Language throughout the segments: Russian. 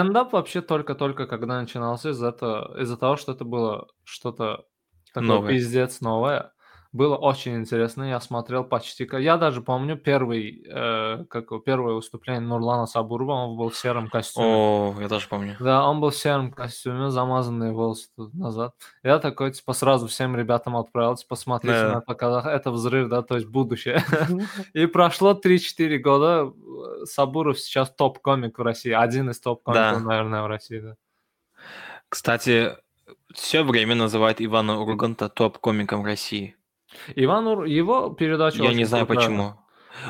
стендап вообще только-только когда начинался из-за этого, из-за того, что это было что-то такое Новое. пиздец новое. Было очень интересно, я смотрел почти... Я даже помню первый, э, как первое выступление Нурлана Сабурова, он был в сером костюме. О, я тоже помню. Да, он был в сером костюме, замазанные волосы тут назад. Я такой, типа, сразу всем ребятам отправил, типа, смотрите Да. на это, когда это взрыв, да, то есть будущее. И прошло 3-4 года, э, Сабуров сейчас топ-комик в России, один из топ-комиков, Да. наверное, в России, да. Кстати, все время называют Ивана Урганта топ-комиком России. Иван Ур, его передача Я не знаю крутая. почему.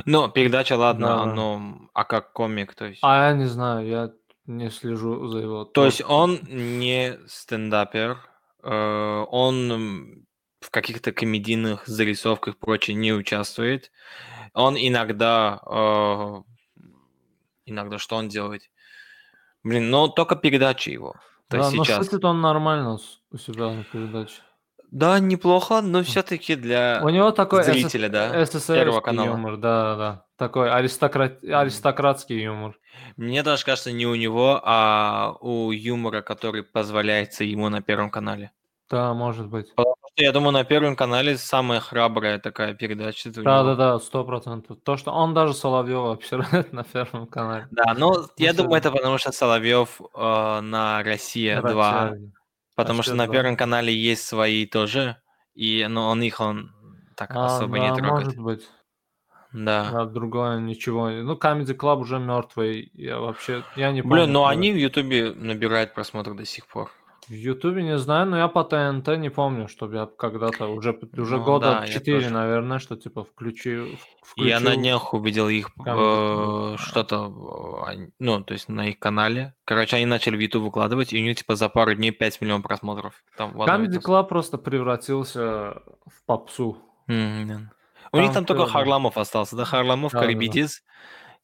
Но передача, ладно, Да. но а как комик, то есть... А я не знаю, я не слежу за его То есть он не стендапер, э, он в каких-то комедийных зарисовках прочее не участвует. Он иногда, э, иногда что он делает? Блин, но только передачи его. То Да, но сейчас. шутит он нормально у себя на передаче. Да, неплохо, но все-таки для У него такой зрителя, да, СССР Первого канала. юмор, да, да. Такой аристократ... аристократский юмор. Мне даже кажется, не у него, а у юмора, который позволяется ему на Первом канале. Да, может быть. Потому что я думаю, на Первом канале самая храбрая такая передача. Да, да, да, сто процентов. То, что он даже Соловьева обсирает на первом канале. Да, но я всё. думаю, это потому что Соловьев э, на Россия 2, Потому что Россия на 2. Первом канале есть свои тоже, и но он их он так А, особо да, не трогает. может быть. Да. Да, другое ничего. Ну, Comedy Club уже мертвый. Я вообще, я не помню. Блин, ну когда. они в Ютубе набирают просмотр до сих пор. В Ютубе не знаю, но я по ТНТ не помню, чтобы я когда-то уже, уже Ну года да, я 4, тоже. наверное, что типа включи, в- Я на включил. днях увидел их э, Club. что-то, э, ну, то есть на их канале. Короче, они начали в YouTube выкладывать, и у них типа за пару дней 5 миллионов просмотров. Там Comedy. Club просто превратился в попсу. Да. У них там только да. Харламов остался, да? Харламов, Да-да-да. Карибидис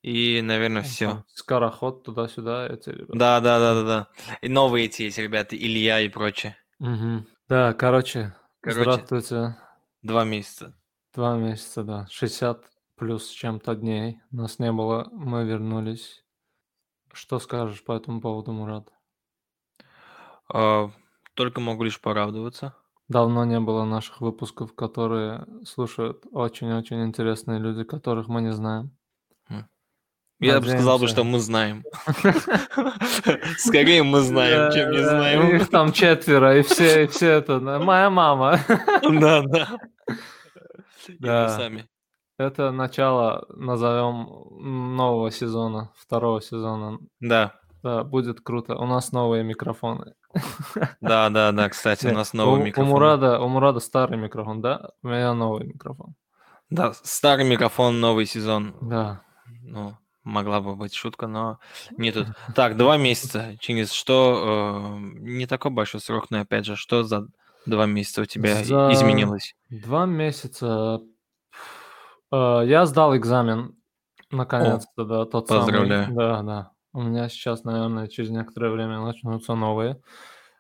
и, наверное, все. Скороход туда-сюда, эти ребята. Да, да, да, да, да. И новые эти есть ребята, Илья и прочее. Мгм. Да, короче, Короче. здравствуйте. Два месяца. Два месяца, да. 60 плюс чем-то дней. Нас не было, мы вернулись. Что скажешь по этому поводу, Мурат? А, Только могу лишь порадоваться. Давно не было наших выпусков, которые слушают очень-очень интересные люди, которых мы не знаем. Я бы сказал бы, что мы знаем. Скорее мы знаем, чем не знаем. Их там четверо, и все, и все это. Моя мама. Да, да. Да. сами. Это начало, назовем, нового сезона, второго сезона. Да, Да, будет круто. У нас новые микрофоны. да, да, да. Кстати, у Не, нас новый микрофон. У Мурада, у Мурада старый микрофон, да? У меня новый микрофон. Да, старый микрофон, новый сезон. Да. Ну, могла бы быть шутка, но не тут. Так, два месяца. Чингис, что... э, не такой большой срок, но опять же, что за два месяца у тебя За- изменилось? Два месяца. Э, Я сдал экзамен. Наконец-то, да, тот поздравляю. самый. Да, да. У меня сейчас, наверное, через некоторое время начнутся новые.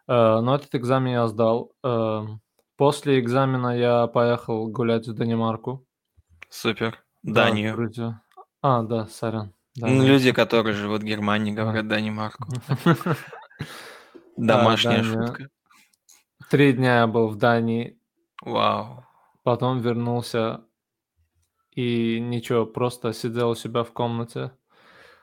Э, Но этот экзамен я сдал. Э, После экзамена я поехал гулять в Данимарку. Супер. Да, Данию. вроде- А, да, сорян. Дания. люди, которые живут в Германии, Да. говорят Данимарку. Да, Домашняя шутка. Три дня я был в Дании, Вау. потом вернулся и ничего, просто сидел у себя в комнате.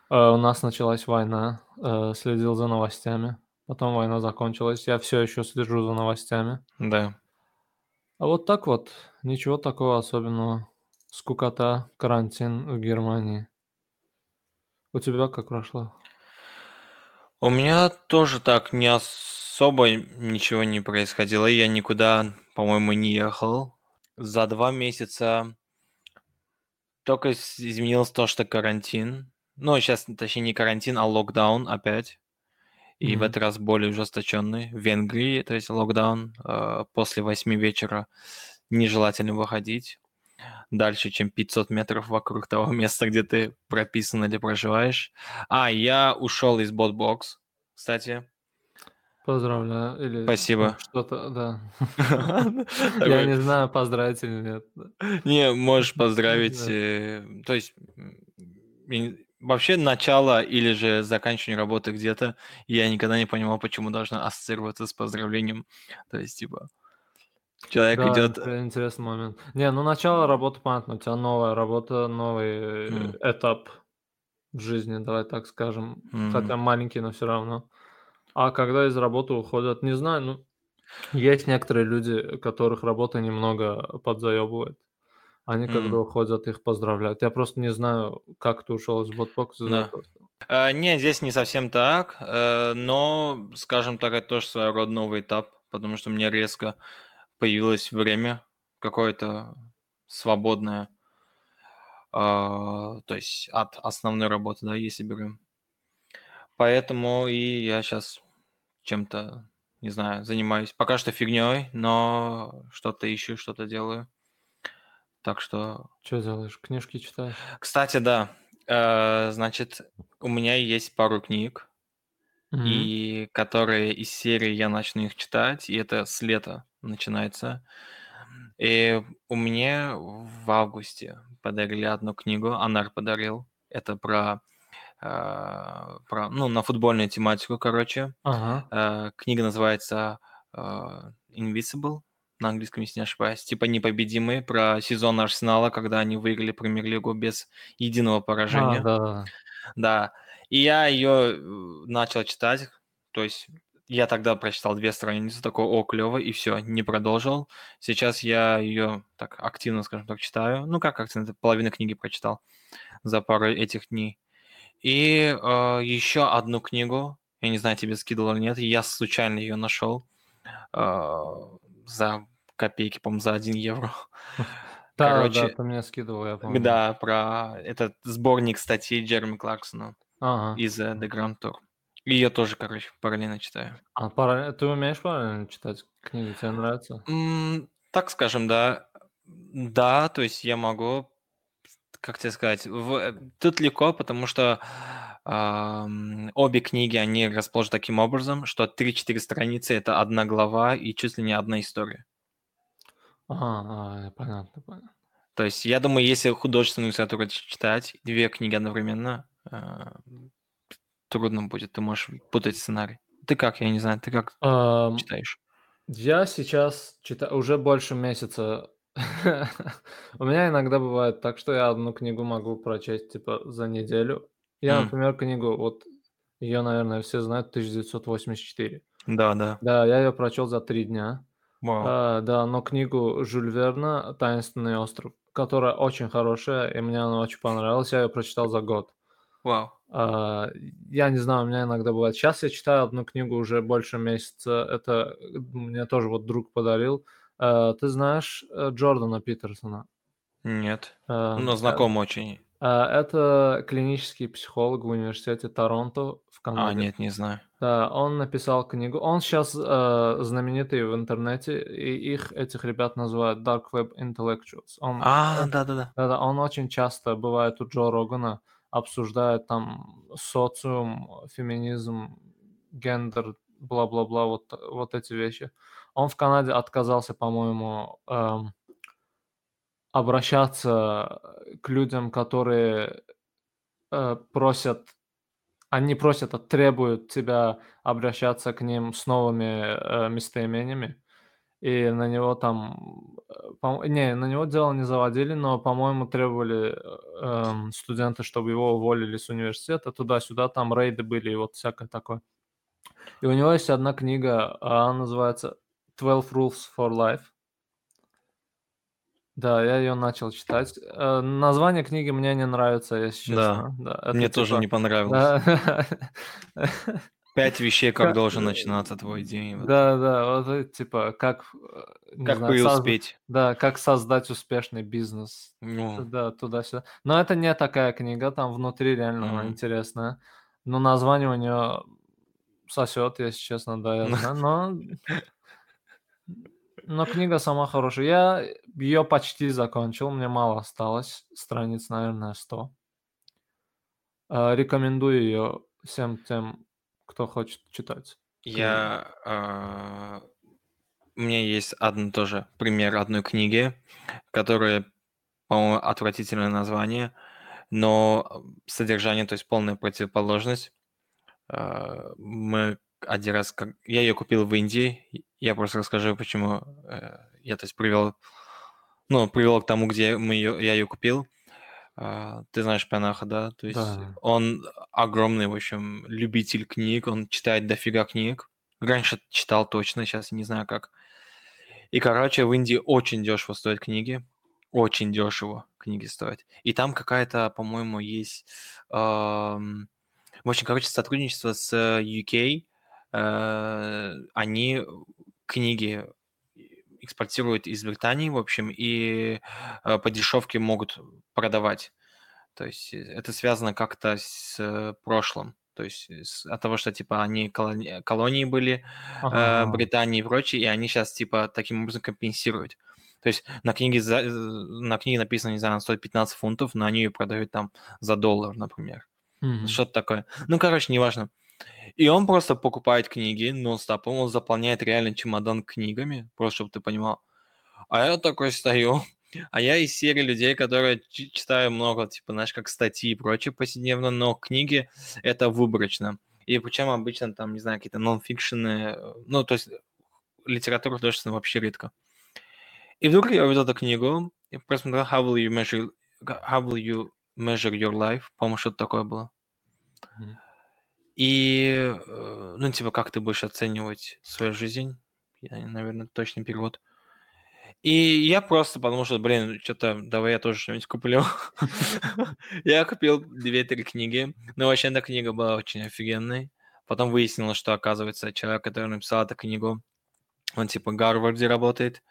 Э, У нас началась война, э, следил за новостями. Потом война закончилась, я все еще слежу за новостями. Да. А вот так вот, ничего такого особенного. Скукота, карантин в Германии. У тебя как прошло? У меня тоже так не особо ничего не происходило. Я никуда, по-моему, не ехал. За два месяца только изменилось то, что карантин. Ну, сейчас, точнее, не карантин, а локдаун опять. И в Мгм. этот раз более ужесточенный. В Венгрии, то есть локдаун. э, После восьми вечера нежелательно выходить дальше, чем 500 метров вокруг того места, где ты прописан или проживаешь. А, я ушел из ботбокс, кстати. Поздравляю. Или Спасибо. Что-то, да. Я не знаю, поздравить или нет. Не, можешь поздравить. Э, То есть вообще начало или же заканчивание работы где-то, я никогда не понимал, почему должно ассоциироваться с поздравлением. То есть, типа, человек Да, идет... интер- интересный момент. Не, ну начало работы, понятно, у тебя новая работа, новый М. этап в жизни, давай так скажем. М. Хотя маленький, но все равно. А когда из работы уходят, не знаю, ну, есть некоторые люди, которых работа немного подзаебывает. Они, когда М. уходят, их поздравляют. Я просто не знаю, как ты ушел из Ботбокс из-за Да. А, нет, здесь не совсем так, э, но, скажем так, это тоже своего рода новый этап, потому что меня резко появилось время какое-то свободное, а, то есть от основной работы, да, если берем. Поэтому и я сейчас чем-то, не знаю, занимаюсь пока что фигней, но что-то ищу, что-то делаю. Так что, Что делаешь? Книжки читаешь? кстати, да, э, значит, у меня есть пару книг, Мгм. и которые из серии я начну их читать, и это с лета начинается. И у меня в августе подарили одну книгу, Анар подарил. Это про, э, про ну, на футбольную тематику, короче. Ага. Э, книга называется э, Invisible, на английском, если не ошибаюсь. Типа непобедимые, про сезон Арсенала, когда они выиграли премьер-лигу без единого А, поражения. да-да-да. Да. И я ее начал читать. То есть я тогда прочитал две страницы, такой, о, клево, и все, не продолжил. Сейчас я ее так активно, скажем так, читаю. Ну, как активно, половину книги прочитал за пару этих дней. И э, еще одну книгу, я не знаю, тебе скидывал или нет, я случайно ее нашел э, за копейки, по-моему, за 1 евро. Да, Короче, да, ты мне скидывал, я помню. Да, про этот сборник статей Джереми Кларксона Ага. из э, The Grand Tour. Ее тоже, короче, параллельно читаю. А параллельно- ты умеешь параллельно читать книги? Тебе нравится? М, Так скажем, да. Да, то есть я могу, как тебе сказать, в- э, тут легко, потому что ам, обе книги, они расположены таким образом, что 3-4 страницы – это одна глава и чуть ли не одна история. Ага, а, понятно, понятно. То есть я думаю, если художественную литературу читать, две книги одновременно, э, трудно будет, ты можешь путать сценарий. Ты как, я не знаю, ты как Ам, читаешь? Я сейчас читаю уже больше месяца. У меня иногда бывает так, что я одну книгу могу прочесть типа за неделю. Я, например, книгу, вот ее, наверное, все знают, 1984. Да, да. Да, я ее прочел за три дня. Вау. А, да, но книгу Жюль Верна «Таинственный остров», которая очень хорошая, и мне она очень понравилась, я ее прочитал за год. Вау. А, Я не знаю, у меня иногда бывает. Сейчас я читаю одну книгу уже больше месяца. Это э, мне тоже вот друг подарил. А, Ты знаешь э, Джордана Питерсона? Нет. А, Ну, э, знаком очень. а, Это клинический психолог в университете Торонто в А, Канаде. нет, не знаю. Да, он написал книгу. Он сейчас знаменитый в интернете, и их, этих ребят, называют Dark Web Intellectuals. Он, А, он- да-да-да. да-да, он очень часто бывает у Джо Рогана, обсуждает там социум, феминизм, гендер, бла-бла-бла, вот, вот эти вещи. Он в Канаде отказался, по-моему, эм, обращаться к людям, которые э, просят, они просят, а требуют тебя обращаться к ним с новыми э, местоимениями. И на него там, э, по- не, на него дело не заводили, но, по-моему, требовали э, эм, студенты, чтобы его уволили с университета, туда-сюда, там рейды были и вот всякое такое. И у него есть одна книга, а она называется 12 Rules for Life. Да, я ее начал читать. Э, Название книги мне не нравится, если Да. честно. Да, это Мне тоже типа- не понравилось. Пять вещей, как Как- должен начинаться твой день. Вот. Да, да, вот это типа как, э, Как знаю, преуспеть. Да, как создать успешный бизнес. Ну, Да, туда-сюда. Но это не такая книга, там внутри реально она Мгм. интересная. Но название у нее сосет, если честно, да, я Ну. знаю. Но, но книга сама хорошая. Я ее почти закончил, мне мало осталось, страниц, наверное, 100. Э, Рекомендую ее всем тем, кто хочет читать. я... а, У меня есть один тоже пример одной книги, которая, по-моему, отвратительное название, но содержание, то есть полная противоположность. А, мы один раз, я ее купил в Индии, я просто расскажу, почему э, я, то есть, привел, ну, привел к тому, где мы ее, я ее купил. А, ты знаешь Панаха, да? То есть Да. он огромный, в общем, любитель книг, он читает дофига книг. Раньше читал точно, сейчас не знаю как. И, короче, в Индии очень дешево стоят книги. Очень дешево книги стоят. И там какая-то, по-моему, есть... эм, В общем, короче, сотрудничество с UK. э, Они книги экспортируют из Британии, в общем, и э, по дешевке могут продавать. То есть э, это связано как-то с э, прошлым. То есть от того, что типа они колони- колонии были э, Ага. Британии и прочее, и они сейчас типа таким образом компенсируют. То есть на книге, за- э, на книге написано, не знаю, она стоит 15 фунтов, но они ее продают там за доллар, например. Мгм. Что-то такое. Ну, короче, неважно. И он просто покупает книги нон-стопом, он заполняет реально чемодан книгами, просто чтобы ты понимал. А я такой стою, а я из серии людей, которые чи- читаю много, типа, знаешь, как статьи и прочее повседневно, но книги это выборочно. И причем обычно там, не знаю, какие-то нон-фикшены, э, ну, то есть литература художественная вообще редко. И вдруг я увидел эту книгу, и просмотрел How will you measure, how will you measure your life, по-моему, что-то такое было. Мгм. И, э, ну, типа, как ты будешь оценивать свою жизнь? Я, наверное, точный перевод. И я просто подумал, что, блин, что-то, давай я тоже что-нибудь куплю. Я купил две-три книги. Ну, вообще, эта книга была очень офигенной. Потом выяснилось, что, оказывается, человек, который написал эту книгу, он, типа, в Гарварде работает,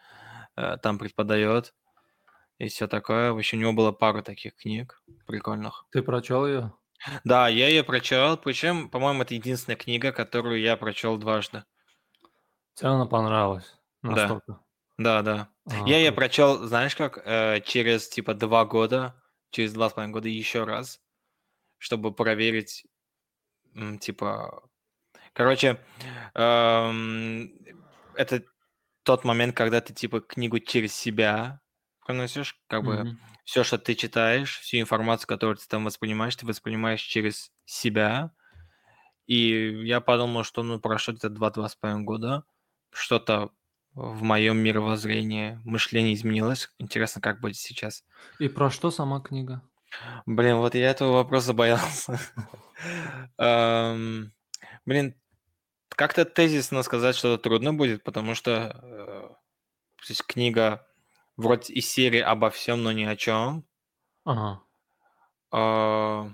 э, там преподает и все такое. В общем, у него было пару таких книг прикольных. Ты прочел ее? Да, я ее прочел, причем, по-моему, это единственная книга, которую я прочел дважды. Тебе она понравилась? Да. Настолько? Да, да. А, Я ее прочел, знаешь как, э, через типа два года, через два с половиной года еще раз, чтобы проверить, типа, короче, эм, это тот момент, когда ты типа книгу через себя проносишь, как бы Мгм. все, что ты читаешь, всю информацию, которую ты там воспринимаешь, ты воспринимаешь через себя. И я подумал, что ну прошло где-то два-два с половиной года, что-то в моем мировоззрении, мышление изменилось. Интересно, как будет сейчас. И про что сама книга? Блин, вот я этого вопроса боялся. Эм, Блин, как-то тезисно сказать что-то трудно будет, потому что э, книга вроде из серии обо всем, но ни о чем. Ага. А,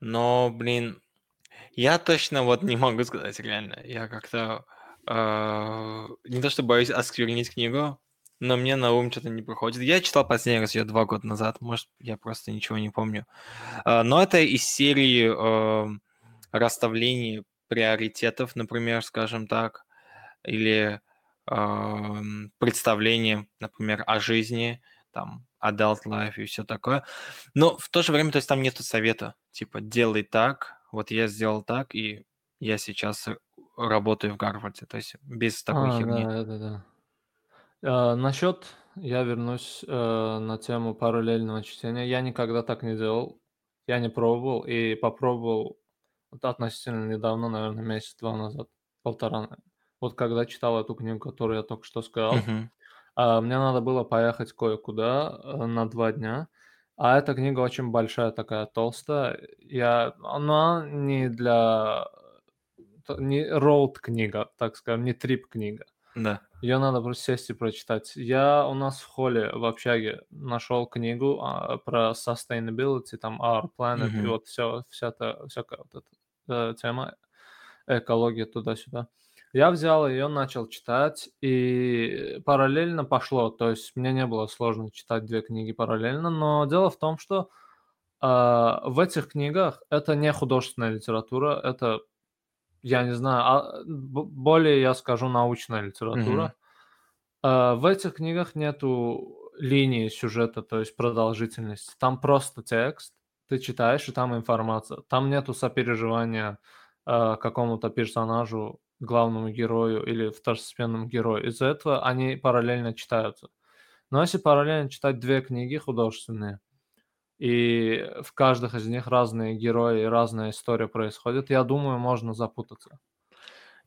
Но, блин, я точно вот не могу сказать реально. Я как-то а, не то что боюсь осквернить книгу, но мне на ум что-то не приходит. Я читал последний раз ее два года назад, может, я просто ничего не помню. А, Но это из серии а, расставления приоритетов, например, скажем так, или ам, представление, например, о жизни, там, adult life и все такое. Но в то же время, то есть там нету совета, типа, делай так, вот я сделал так, и я сейчас работаю в Гарварде, то есть без такой А, херни. да, да, да. А, насчет, я вернусь э, на тему параллельного чтения. Я никогда так не делал. Я не пробовал и попробовал вот относительно недавно, наверное, месяц-два назад, полтора. Вот когда читал эту книгу, которую я только что сказал, а, мне надо было поехать кое-куда э, на два дня. А эта книга очень большая, такая толстая. Я, она не для... Не роуд книга, так скажем, не трип книга. Да. Ее надо просто сесть и прочитать. Я у нас в холле в общаге нашел книгу а, про sustainability, там Our Planet, и Мгм. вот все, вся та, всякая вот эта э, тема, экология туда-сюда. Я взял ее, начал читать, и параллельно пошло. То есть мне не было сложно читать две книги параллельно, но дело в том, что а, в этих книгах это не художественная литература, это, я не знаю, а, более, я скажу, научная литература. Мгм. А, в этих книгах нету линии сюжета, то есть продолжительности. Там просто текст, ты читаешь, и там информация. Там нету сопереживания а, какому-то персонажу, главному герою или второстепенному герою. Из-за этого они параллельно читаются. Но если параллельно читать две книги художественные, и в каждых из них разные герои и разная история происходит, я думаю, можно запутаться.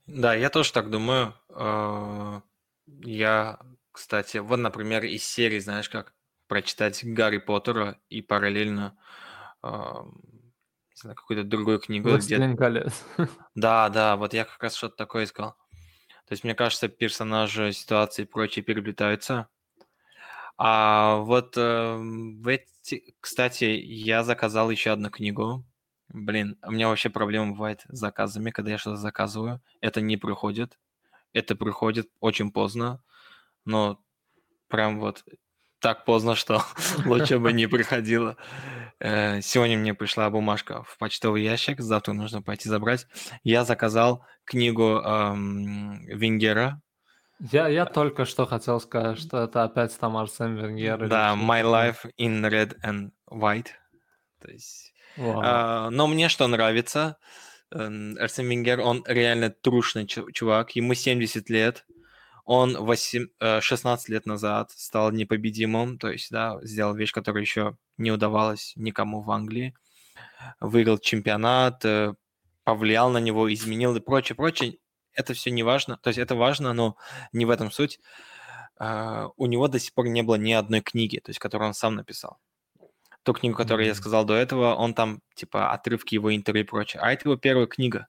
Да, я тоже так думаю. А, я, кстати, вот, например, из серии, знаешь как, прочитать Гарри Поттера и параллельно не знаю, какую-то другую книгу. «Властелин колец». Да, да, вот я как раз что-то такое искал. То есть, мне кажется, персонажи, ситуации и прочее переплетаются. А вот э, в эти... Кстати, я заказал еще одну книгу. Блин, у меня вообще проблема бывает с заказами, когда я что-то заказываю. Это не приходит. Это приходит очень поздно. Но прям вот так поздно, что лучше бы не приходило. Э, сегодня мне пришла бумажка в почтовый ящик, завтра нужно пойти забрать. Я заказал книгу эм, Венгера. Я, я только что хотел сказать, что это опять там Арсен Венгер. Да, My Life in Red and White. То есть, э, но мне что нравится, э, Арсен Венгер, он реально трушный чувак, ему 70 лет, он 8, 16 э, лет назад стал непобедимым, то есть, да, сделал вещь, которая еще не удавалась никому в Англии. Выиграл чемпионат, э, повлиял на него, изменил и прочее, прочее. Это все не важно, то есть это важно, но не в этом суть. А, у него до сих пор не было ни одной книги, то есть, которую он сам написал. Ту книгу, которую mm-hmm. я сказал до этого, он там, типа, отрывки его интервью и прочее. А это его первая книга.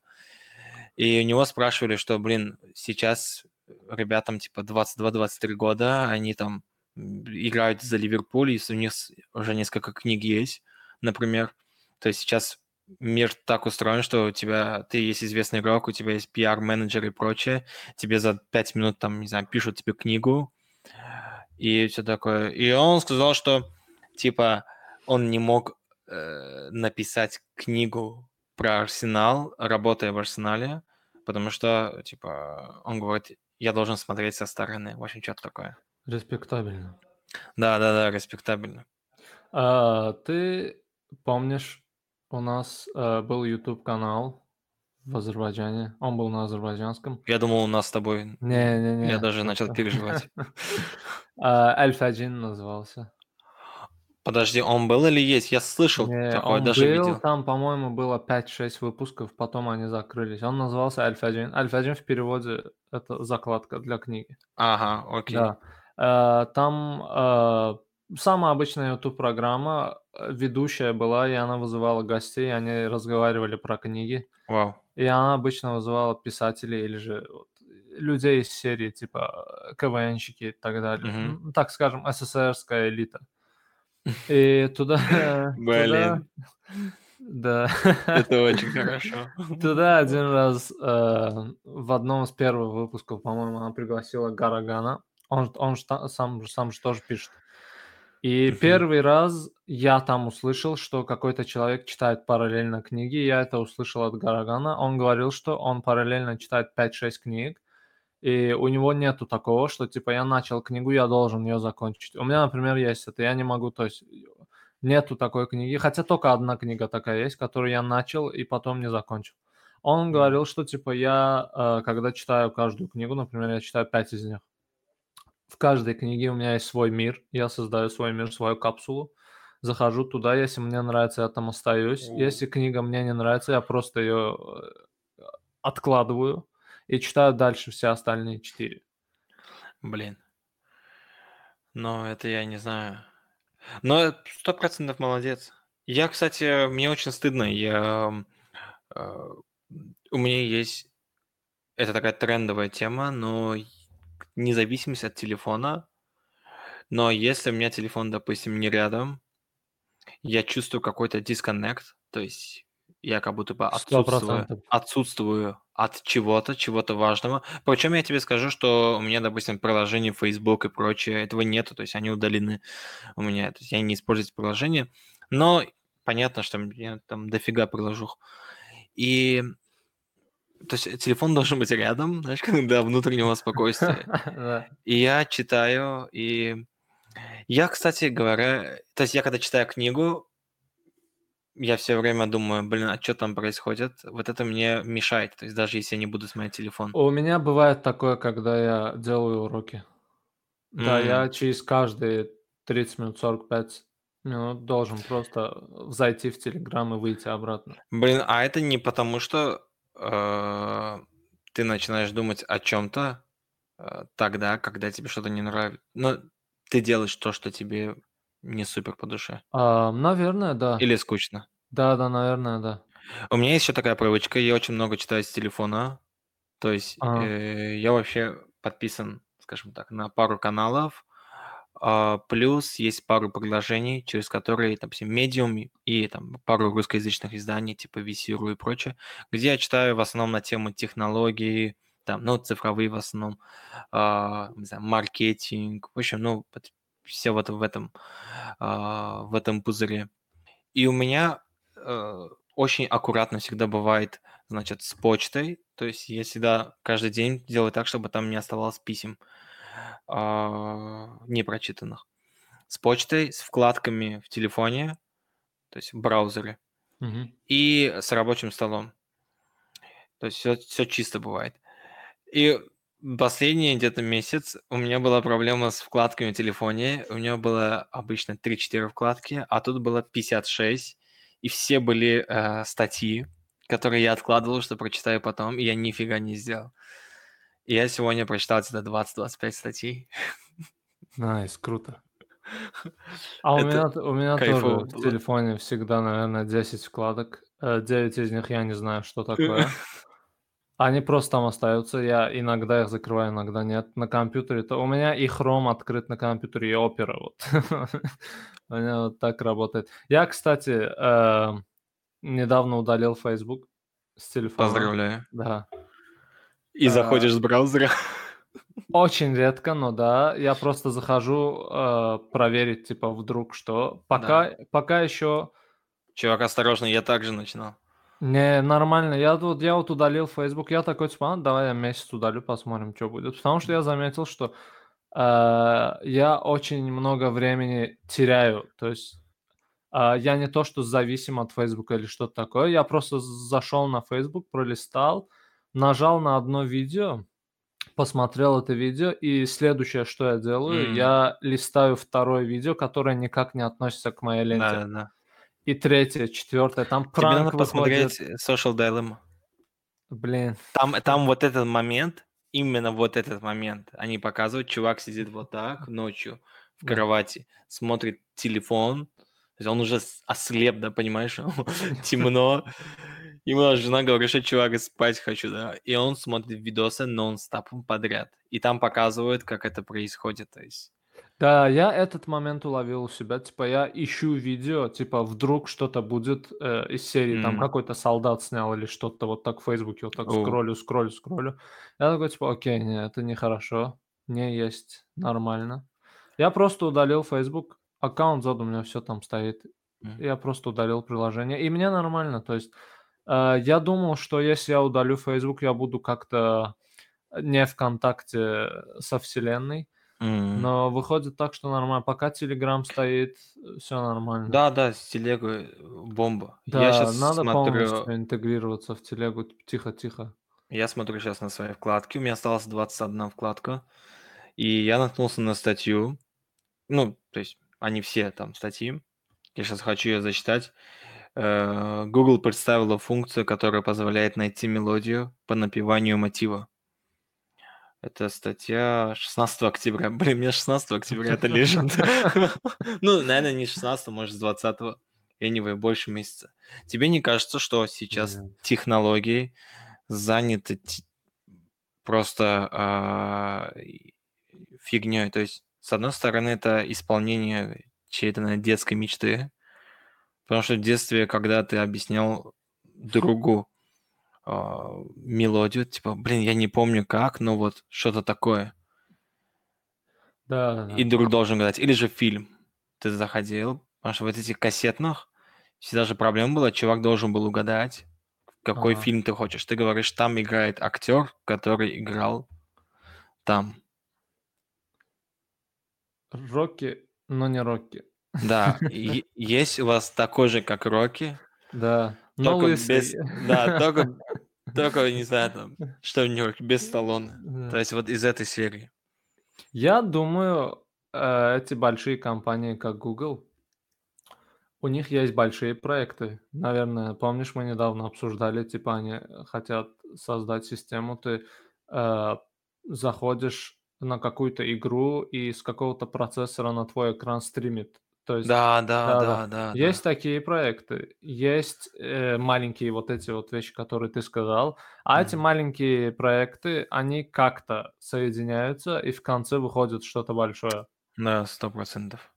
И у него спрашивали, что, блин, сейчас ребятам типа 22-23 года, они там играют за Ливерпуль, и у них уже несколько книг есть, например. То есть сейчас мир так устроен, что у тебя, ты есть известный игрок, у тебя есть PR-менеджер и прочее, тебе за 5 минут там, не знаю, пишут тебе книгу, и все такое. И он сказал, что, типа, он не мог э, написать книгу про Арсенал, работая в Арсенале, потому что, типа, он говорит, я должен смотреть со стороны. В общем, что-то такое. Респектабельно. Да, да, да, респектабельно. А, ты помнишь, у нас а, был YouTube канал в Азербайджане. Он был на азербайджанском. Я думал, у нас с тобой. Не, не, не. Я даже начал переживать. Аль-Фаджин назывался. Подожди, он был или есть? Я слышал Не, такое, он даже был, видел. там, по-моему, было 5-6 выпусков, потом они закрылись. Он назывался Аль-Фаджин. Аль-Фаджин в переводе это закладка для книги. Ага, окей. Да. Э, Там э, самая обычная YouTube-программа, э, ведущая была, и она вызывала гостей, они разговаривали про книги. Вау. И она обычно вызывала писателей или же людей из серии типа КВНщики и так далее. Ну, Так скажем, СССРская элита. И туда, туда, Блин, да, это очень хорошо. туда один раз э, в одном из первых выпусков, по-моему, она пригласила Гарагана. Он, он сам, сам же тоже пишет. И Мгм. первый раз я там услышал, что какой-то человек читает параллельно книги. Я это услышал от Гарагана. Он говорил, что он параллельно читает 5-6 книг. И у него нету такого, что типа я начал книгу, я должен ее закончить. У меня, например, есть это, я не могу, то есть нету такой книги, хотя только одна книга такая есть, которую я начал и потом не закончил. Он говорил, что типа я, э, когда читаю каждую книгу, например, я читаю пять из них, в каждой книге у меня есть свой мир, я создаю свой мир, свою капсулу, захожу туда, если мне нравится, я там остаюсь, если книга мне не нравится, я просто ее э, откладываю и читаю дальше все остальные четыре. Блин, но это я не знаю. Но сто процентов молодец. Я, кстати, мне очень стыдно. Я, э, у меня есть это такая трендовая тема, но независимость от телефона. Но если у меня телефон, допустим, не рядом, я чувствую какой-то дисконнект, то есть я как будто бы отсутствую, отсутствую от чего-то, чего-то важного. Причем я тебе скажу, что у меня, допустим, приложение Facebook и прочее, этого нету, то есть они удалены у меня, то есть я не использую эти приложения, но понятно, что я там дофига приложу. И то есть телефон должен быть рядом, знаешь, когда внутреннего спокойствия. И я читаю, и я, кстати говоря, то есть я когда читаю книгу, я все время думаю, блин, а что там происходит? Вот это мне мешает, то есть даже если я не буду смотреть телефон. У меня бывает такое, когда я делаю уроки. Да, М, я через каждые 30 минут, 45 Ну, должен просто зайти в Телеграм и выйти обратно. Блин, а это не потому, что э, ты начинаешь думать о чем-то э, тогда, когда тебе что-то не нравится. Ну, ты делаешь то, что тебе не супер по душе. А, наверное, да. Или скучно. Да, да, наверное, да. У меня есть еще такая привычка, я очень много читаю с телефона. То есть Ага. э, я вообще подписан, скажем так, на пару каналов. А, плюс есть пару приложений, через которые, допустим, Medium и там пару русскоязычных изданий, типа VC.ru и прочее, где я читаю в основном на тему технологий, там, ну, цифровые в основном, а, не знаю, маркетинг, в общем, ну, все вот в этом, а, в этом пузыре. И у меня э, очень аккуратно всегда бывает, значит, с почтой, то есть я всегда каждый день делаю так, чтобы там не оставалось писем а, непрочитанных. С почтой, с вкладками в телефоне, то есть в браузере, Мгм. и с рабочим столом. То есть все, все чисто бывает. И последний где-то месяц у меня была проблема с вкладками в телефоне. У меня было обычно 3-4 вкладки, а тут было 56. И все были э, статьи, которые я откладывал, что прочитаю потом, и я нифига не сделал. И я сегодня прочитал где-то 20-25 статей. Nice, круто. А у меня, у меня тоже в телефоне всегда, наверное, 10 вкладок. Э, 9 из них я не знаю, что такое. Они просто там остаются. Я иногда их закрываю, иногда нет. На компьютере то у меня и Chrome открыт на компьютере, и Opera. Вот. У меня вот так работает. Я, кстати, э, недавно удалил Facebook с телефона. Поздравляю. Да. И А. заходишь с браузера. Очень редко, но да. Я просто захожу э, проверить, типа, вдруг что. Пока, пока еще Чувак, осторожно, я также начинал. Не нормально. Я тут, я вот удалил Facebook. Я такой, типа, «А, давай я месяц удалю, посмотрим, что будет. Потому что я заметил, что э, я очень много времени теряю. То есть э, я не то, что зависим от Facebook или что-то такое. Я просто зашел на Facebook, пролистал, нажал на одно видео, посмотрел это видео, и следующее, что я делаю, М. я листаю второе видео, которое никак не относится к моей ленте. Да, да, да. И третье, четвертое, там Тебе пранк надо выходит. посмотреть э, Social Dilemma. Блин, Там, там вот этот момент, именно вот этот момент, они показывают, чувак сидит вот так ночью в кровати, смотрит телефон, то есть он уже ослеп, да, понимаешь, темно. Ему жена говорит, что чувак, спать хочу, да, и он смотрит видосы нон-стопом подряд. И там показывают, как это происходит, то есть... да, я этот момент уловил у себя. Типа, я ищу видео, типа, вдруг что-то будет э, из серии, там какой-то солдат снял или что-то вот так в Фейсбуке, вот так О. скроллю, скроллю, скроллю. Я такой, типа, окей, не, это нехорошо, не есть нормально. Я просто удалил Facebook, аккаунт сзади у меня все там стоит. Я просто удалил приложение, и мне нормально. То есть э, я думал, что если я удалю Facebook, я буду как-то не в контакте со вселенной. М. Но выходит так, что нормально. Пока Telegram стоит, все нормально. Да, да, с телегой э, бомба. Да, я сейчас надо смотрю... полностью интегрироваться в телегу. Тихо-тихо. Я смотрю сейчас на свои вкладки. У меня осталась 21 вкладка. И я наткнулся на статью. Ну, то есть они все там статьи. Я сейчас хочу ее зачитать. Э, Google представила функцию, которая позволяет найти мелодию по напеванию мотива. Это статья 16 октября. Блин, мне 16 октября это лежит. Ну, наверное, не 16, может, с 20 Anyway, больше месяца. Тебе не кажется, что сейчас технологии заняты просто фигней? То есть, с одной стороны, это исполнение чьей-то наверное, детской мечты. Потому что в детстве, когда ты объяснял другу а, мелодию, типа, блин, я не помню как, но вот что-то такое. Да, да, да. И друг должен гадать. Или же фильм. Ты заходил, потому что вот этих кассетных всегда же проблема была, чувак должен был угадать, какой Ага. фильм ты хочешь. Ты говоришь, там играет актер, который играл там. Рокки, но не Рокки. Да, есть у вас такой же, как Рокки, Да. Но только без... Да, только, только, не знаю, там, что-нибудь без Сталлоне. То есть вот из этой серии. Я думаю, э, эти большие компании, как Google, У них есть большие проекты. Наверное, помнишь, мы недавно обсуждали, типа они хотят создать систему, ты э, заходишь на какую-то игру и с какого-то процессора на твой экран стримит. То есть, Да, да, да, да, да. Есть да. такие проекты, есть э, маленькие вот эти вот вещи, которые ты сказал, а эти Мгм. маленькие проекты, они как-то соединяются, и в конце выходит что-то большое. Да, сто процентов.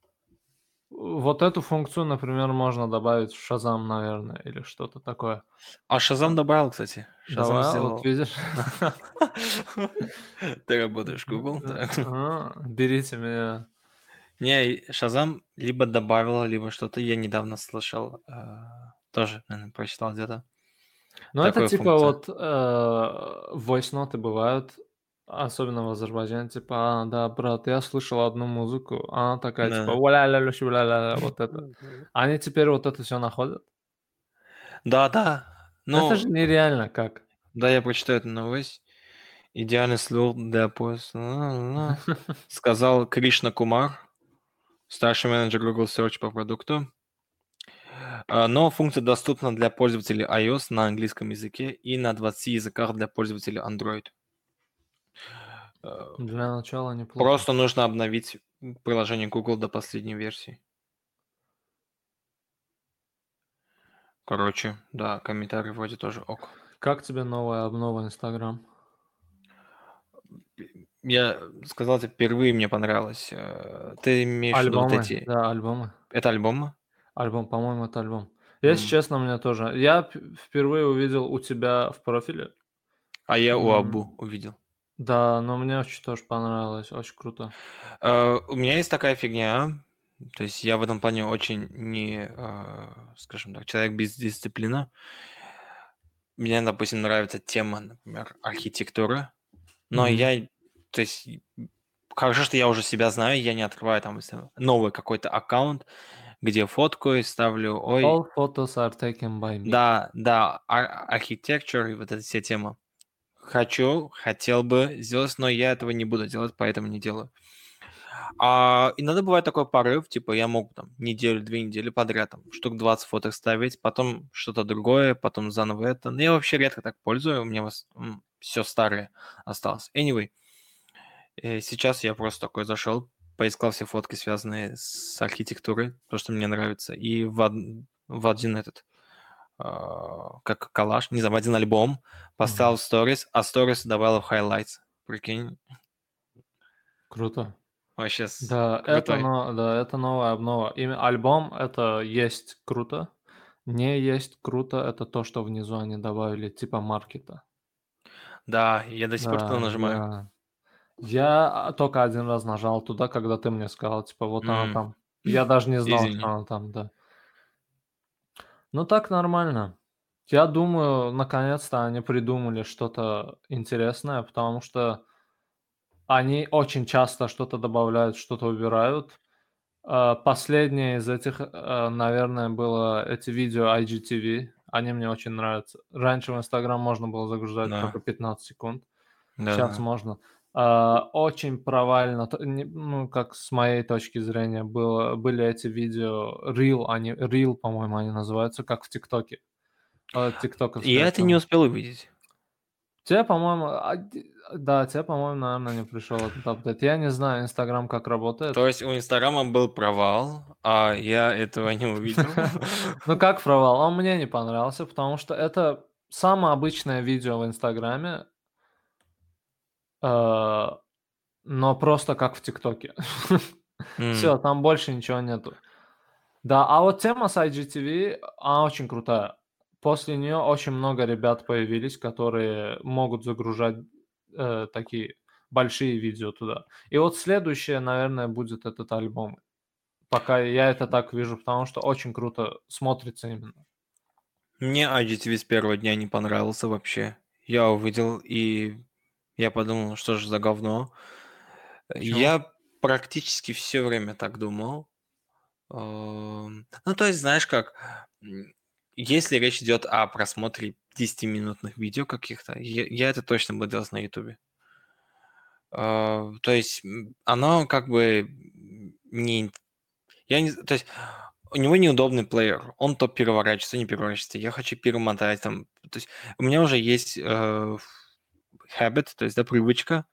Вот эту функцию, например, можно добавить в Shazam, наверное, или что-то такое. А Шазам добавил, кстати. Шазам Давай, сделал. вот видишь. Ты работаешь Google. Берите меня. Не, Шазам либо добавил, либо что-то. Я недавно слышал. э, Тоже, наверное, прочитал где-то. Ну, это типа функция. вот э, voice-ноты бывают, особенно в Азербайджане, типа, а, да, брат, я слышал одну музыку, она такая, типа, Да. «Уля-ля-ля, ля-ля-ля», вот это. Они теперь вот это все находят. Да, да. Это же Ну, нереально как. да, я прочитаю эту новость. Идеальный слух для. Ла-ла-ла. Сказал Кришна Кумар, старший менеджер Google Search по продукту. А, Но функция доступна для пользователей iOS на английском языке и на 20 языках для пользователей Android. Э, Для начала неплохо. Просто нужно обновить приложение Google до последней версии. Короче, да, комментарий вроде тоже ок. Как тебе новая обнова Инстаграм? Я сказал тебе, впервые мне понравилось. э, Ты имеешь в виду вот Альбомы, эти... да, альбомы. Это альбомы? Альбом, по-моему, это альбом. Если М. честно, мне тоже. Я впервые увидел у тебя в профиле. А я у. Абу увидел. Да, но мне очень тоже понравилось, очень круто. Э, У меня есть такая фигня. То есть я в этом плане очень не, э, скажем так, человек без дисциплины. Мне, допустим, нравится тема, например, архитектуры. Но Мгм. я, то есть, хорошо, что я уже себя знаю, я не открываю там новый какой-то аккаунт, где фоткаю, ставлю, ой, All photos are taken by me. да, да, architecture и вот эта вся тема. Хочу, хотел бы сделать, но я этого не буду делать, поэтому не делаю. А иногда бывает такой порыв, типа я могу там неделю, две недели подряд там штук 20 фоток ставить, потом что-то другое, потом заново это. Но я вообще редко так пользую, у меня все старое осталось. Anyway, сейчас я просто такой зашел, поискал все фотки, связанные с архитектурой, то, что мне нравится, и в, од- в один этот, а, как коллаж, не знаю, в один альбом поставил в сторис, а сторис добавил в highlights. Прикинь, Круто. вообще Да, это, но, да, это новая обнова. Именно альбом это есть круто. Не есть круто, это то, что внизу они добавили, типа маркета. Да, я до сих пор туда Да, нажимаю. да. Я а, только один раз нажал туда, когда ты мне сказал, типа, вот она там. Я даже не знал, Извини. что она там, да. Ну так нормально. Я думаю, наконец-то они придумали что-то интересное, потому что они очень часто что-то добавляют, что-то убирают. А, Последнее из этих, э, наверное, было эти видео IGTV. Они мне очень нравятся. Раньше в Инстаграм можно было загружать Да. только 15 секунд. Да, Сейчас да. можно. А, Очень провально, ну, как с моей точки зрения, было, были эти видео, Reel, они, Reel, по-моему, они называются, как в ТикТоке. А, Тиктоковская Я это не успел увидеть. Тебе, по-моему, а, да, тебе, по-моему, наверное, не пришел этот апдейт. Я не знаю, Инстаграм как работает. То есть у Инстаграма был провал, а я этого не увидел. Ну, как провал? Он мне не понравился, потому что это самое обычное видео в Инстаграме, но просто как в ТикТоке. Все, там больше ничего нету. Да, а вот тема с IGTV, она очень крутая. После нее очень много ребят появились, которые могут загружать э, такие большие видео туда. И вот следующее, наверное, будет этот альбом. Пока я это так вижу, потому что очень круто смотрится именно. Мне IGTV с первого дня не понравился вообще. Я увидел и я подумал, что же за говно. Почему? Я практически все время так думал. Эм, Ну, то есть, знаешь как, если речь идет о просмотре 10-минутных видео каких-то, я, я это точно бы делал на Ютубе. Э, То есть, оно как бы не... Я не... То есть, у него неудобный плеер. Он то переворачивается, не переворачивается. Я хочу перемотать там. То есть у меня уже есть э, habit, то есть да, привычка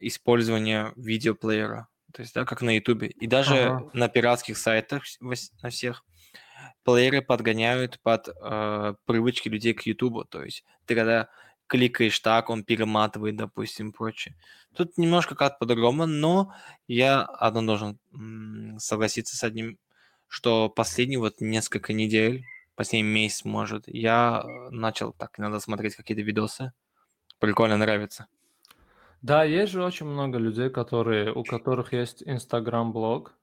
использования видеоплеера. То есть, да, как на Ютубе. И даже ага. на пиратских сайтах на всех плееры подгоняют под э, привычки людей к Ютубу. То есть ты когда кликаешь так, он перематывает, допустим, прочее. Тут немножко как по-другому, но я одно должен согласиться с одним, что последние вот несколько недель, последний месяц, может, я э, начал так иногда смотреть какие-то видосы. Прикольно, нравится. Да, есть же очень много людей, которые, у которых есть Инстаграм-блог,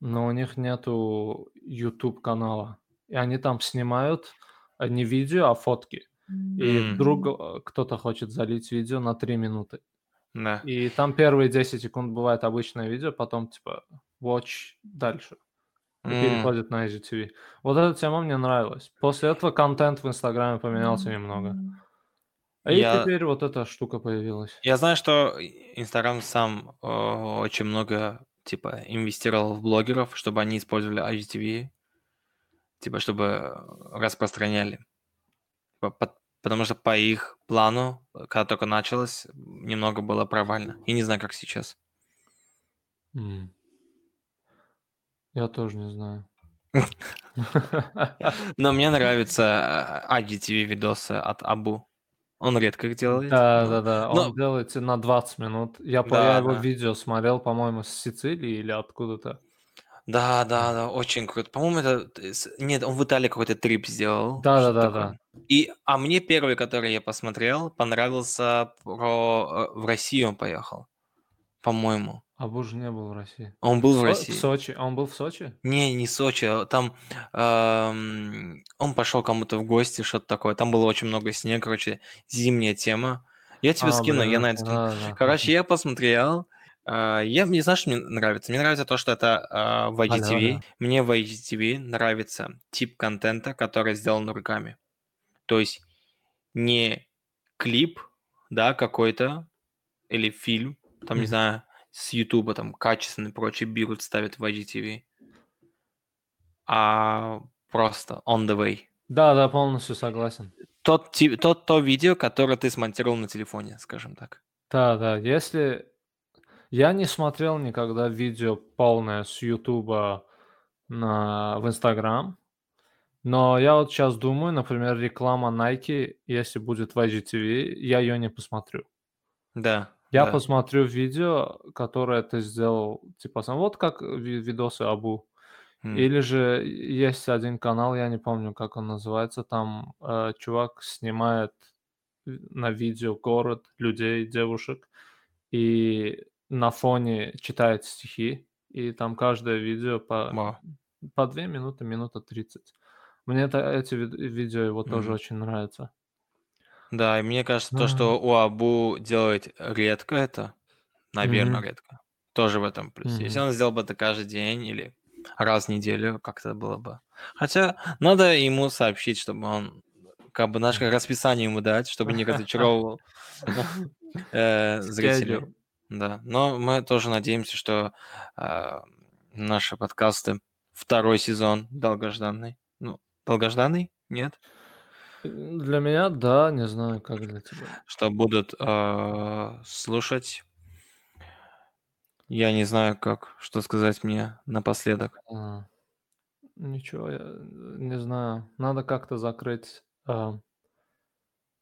но у них нету YouTube канала. И они там снимают э, не видео, а фотки. И М. вдруг э, кто-то хочет залить видео на 3 минуты. Да. И там первые 10 секунд бывает обычное видео, потом типа watch дальше. И М. переходит на IGTV. Вот эта тема мне нравилась. После этого контент в Инстаграме поменялся немного. И Я, теперь вот эта штука появилась. я знаю, что Инстаграм сам э, очень много типа инвестировал в блогеров, чтобы они использовали IGTV, типа чтобы распространяли. По- по- Потому что по их плану, когда только началось, немного было провально. И не знаю, как сейчас. М. Я тоже не знаю. Но мне нравятся э, IGTV видосы от Абу. Он редко их делает. Да, но- да, да. но- Он делает на 20 минут. Я, по- Да, я его да. видео смотрел, по-моему, с Сицилии или откуда-то. Да, да, да, очень круто. По-моему, это... Нет, он в Италии какой-то трип сделал. Да, да, да, такое. И, а мне первый, который я посмотрел, понравился про... э, В Россию он поехал. По-моему. А Буш не был в России. Он был в Со- России. В Сочи. Он был в Сочи? Не, не Сочи, а там эм, он пошел кому-то в гости, что-то такое. Там было очень много снега, короче, зимняя тема. Я тебе А, скину, я блин, на это скину. да, да. Короче, я посмотрел. а, Я не знаю, что мне нравится. Мне нравится то, что это а, в IGTV. Алло, Мне в IGTV нравится тип контента, который сделан руками. То есть не клип, да, какой-то, или фильм, там, не Мгм. знаю, с Ютуба, там, качественный, прочее, берут, ставят в IGTV, а просто on the way. Да, да, полностью согласен. Тот, тот, то видео, которое ты смонтировал на телефоне, скажем так. Да, да. Если я не смотрел никогда видео полное с Ютуба на в Инстаграм, но я вот сейчас думаю, например, реклама Nike, если будет в IGTV, я ее не посмотрю. Да. Я да. посмотрю видео, которое ты сделал, типа, сам- вот как ви- видосы Абу. М. Или же есть один канал, я не помню, как он называется, там э, чувак снимает на видео город, людей, девушек, и на фоне читает стихи, и там каждое видео по, по 2 минуты, минута 30. Мне это, эти вид- видео его тоже Мгм. очень нравятся. Да, и мне кажется, то, А. что у Абу делает редко это, наверное, Мгм. редко, тоже в этом плюс. Если Мгм. он сделал бы это каждый день или раз в неделю, как-то было бы. Хотя надо ему сообщить, чтобы он, как бы, наше расписание ему дать, чтобы не разочаровывал э, зрителей. Schedule. Да, но мы тоже надеемся, что а, наши подкасты второй сезон долгожданный. Ну, долгожданный? Нет? Для меня, да, не знаю, как для тебя. что будут а, слушать. Я не знаю, как, что сказать мне напоследок. А, Ничего, я э, не знаю. Надо как-то закрыть а,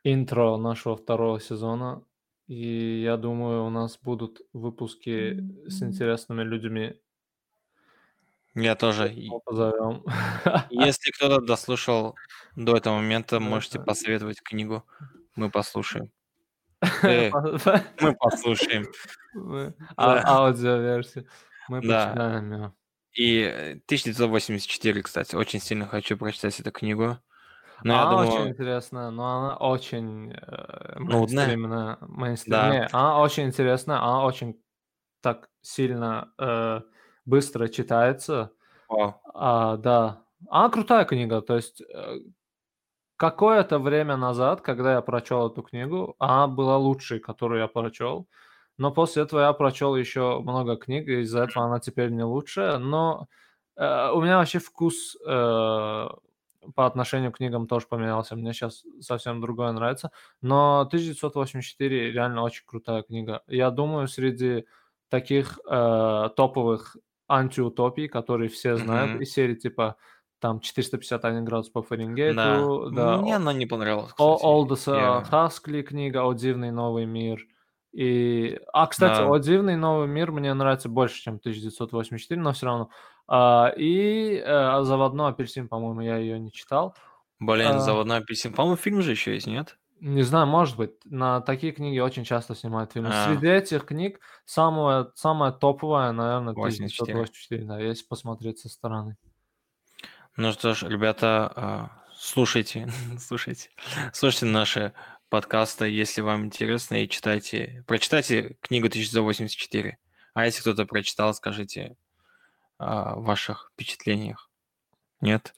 интро нашего второго сезона. И я думаю, у нас будут выпуски с интересными людьми. Я тоже. Позовем. Если кто-то дослушал до этого момента, можете посоветовать книгу. Мы послушаем. Э, мы послушаем. А- Аудиоверсию. Мы почитаем её. И э, 1984, кстати, очень сильно хочу прочитать эту книгу. Но Она думаю, очень интересная, но она очень э, мейнстримная. мейнстрим- Да. Она очень интересная, она очень так сильно э, быстро читается. вау. А, да. Она крутая книга. То есть э, какое-то время назад, когда я прочел эту книгу, она была лучшей, которую я прочел. Но после этого я прочел еще много книг, и из-за этого она теперь не лучшая. Но Э, у меня вообще вкус э, по отношению к книгам тоже поменялся. Мне сейчас совсем другое нравится. Но 1984 реально очень крутая книга. Я думаю, среди таких э, топовых антиутопий, которые все знают Мгм. из серии типа там 451 градус по Фаренгейту, Да. да, Мне она не понравилась, О-. Олдоса Я... Хаскли книга «О дивный новый мир». И... А, кстати, Да. «О дивный новый мир» мне нравится больше, чем 1984, но все равно. А, и э, «Заводной апельсин», по-моему, я ее не читал. Блин, А. заводной апельсин. По-моему, фильм же еще есть, нет? Не знаю, может быть, на такие книги очень часто снимают фильмы. А. Среди этих книг самая, самая топовая, наверное, 84. 1984, да, если посмотреть со стороны. Ну что ж, ребята, а, слушайте, слушайте, слушайте наши подкасты, если вам интересно, и читайте, прочитайте книгу 1984. А если кто-то прочитал, скажите о ваших впечатлениях. Нет?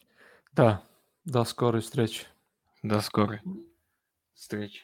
Да, до скорой встречи. До скорой встречи.